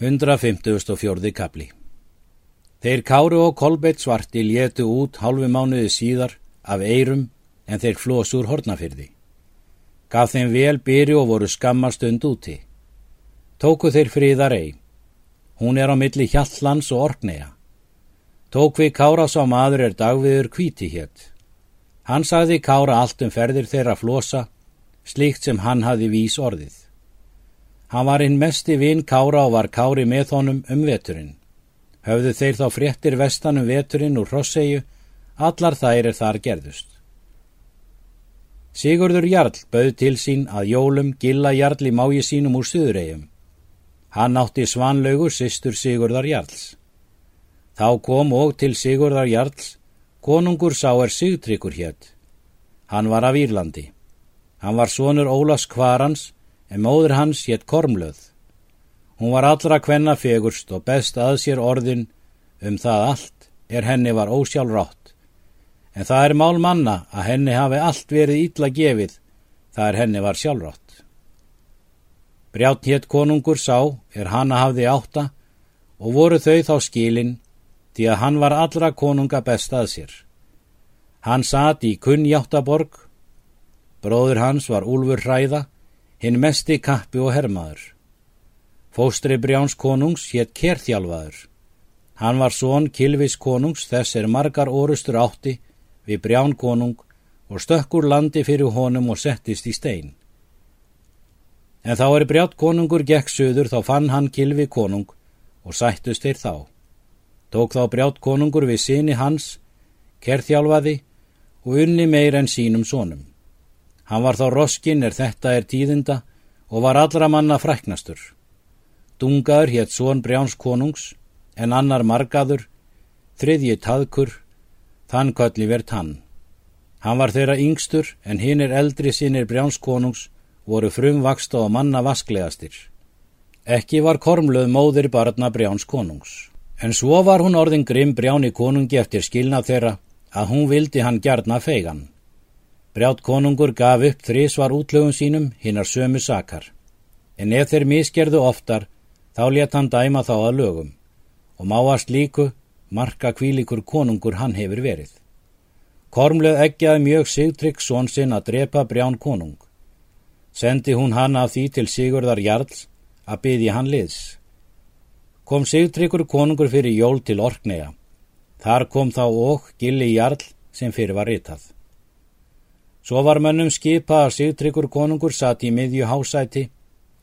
154. kapli Þeir Káru og Kolbeitt svarti létu út hálfu mánuði síðar af eirum en þeir flósur hornafyrði. Gaf þeim vel byri og voru skammastund úti. Tóku þeir friðar ei. Hún er á milli Hjallands og Orkneja. Tók við Kára sá maður er dagviður kvíti hétt. Hann sagði Kára allt um ferðir þeirra flosa, slíkt sem hann hafi vís orðið. Hann var einn mesti vinn Kára og var Kári með honum um veturinn. Höfðu þeir þá fréttir vestan um veturinn úr Rossegju, allar þær er þar gerðust. Sigurður Jarl bauð til sín að jólum gilla Jarl í mági sínum úr Suðuregjum. Hann átti svanlaugur sýstur Sigurðar Jarls. Þá kom og til Sigurðar Jarls, konungur sá er Sigtryggur hétt. Hann var af Írlandi. Hann var sonur Ólas Kvarans, en móður hans hétt Kormlöð. Hún var allra kvenna fegurst og best að sér orðin um það allt er henni var ósjálfrátt. En það er mál manna að henni hafi allt verið ítla gefið, það er henni var sjálfrátt. Brjátt hétt konungur sá er hanna hafði átta og voru þau þá skilin því að hann var allra konunga best að sér. Hann satt í kunnjáttaborg, bróður hans var Úlfur Hræða, hinn mesti kappi og hermaður. Fóstri Brjáns konungs hétt Kerþjálfaður. Hann var són Kilvis konungs þess er margar orustur átti við Brján konung og stökkur landi fyrir honum og settist í stein. En þá er brjátt konungur gekk söður þá fann hann kilvi konung og sættust þeir þá. Tók þá brjátt konungur við síni hans, kerþjálfaði og unni meir en sínum sónum. Hann var þá roskinn er þetta er tíðinda og var allra manna fræknastur. Dungaður hétt són brjáns konungs en annar margaður, þriðji taðkur, þann kalli verðt hann. Hann var þeirra yngstur en hinn er eldri sinir brjáns konungs voru frumvaksta og manna vasklegastir. Ekki var kormluð móðir barna Brjáns konungs. En svo var hún orðin grimm Brjáni konungi eftir skilnað þeirra að hún vildi hann gjarna feigan. Brjátt konungur gaf upp þrísvar útlögun sínum hinnar sömu sakar. En ef þeir miskerðu oftar, þá let hann dæma þá að lögum. Og máast líku, marka kvílikur konungur hann hefur verið. Kormluð eggjaði mjög sigtrygg són sinn að drepa Brján konung sendi hún hann af því til Sigurðar Jarls að byðja hann liðs. Kom Sigtryggur konungur fyrir jól til Orkneja. Þar kom þá og Gilli Jarl sem fyrir var ritað. Svo var mönnum skipa að Sigtryggur konungur satt í miðju hásæti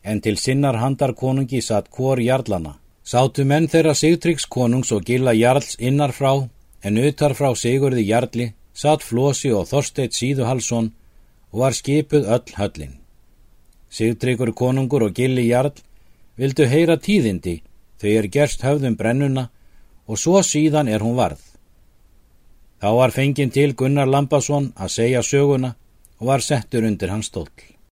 en til sinnar handar konungi satt hvor Jarlana. Sátu menn þeirra Sigtryggs konungs og Gilla Jarls innar frá en utar frá Sigurði Jarli satt Flosi og Þorsteit Síðuhalsson og var skipuð öll höllin. Sigtryggur konungur og Gilli Jarl vildu heyra tíðindi er gerst höfðum brennuna og svo síðan er hún varð. Þá var fenginn til Gunnar Lampason að segja söguna og var settur undir hans stóll.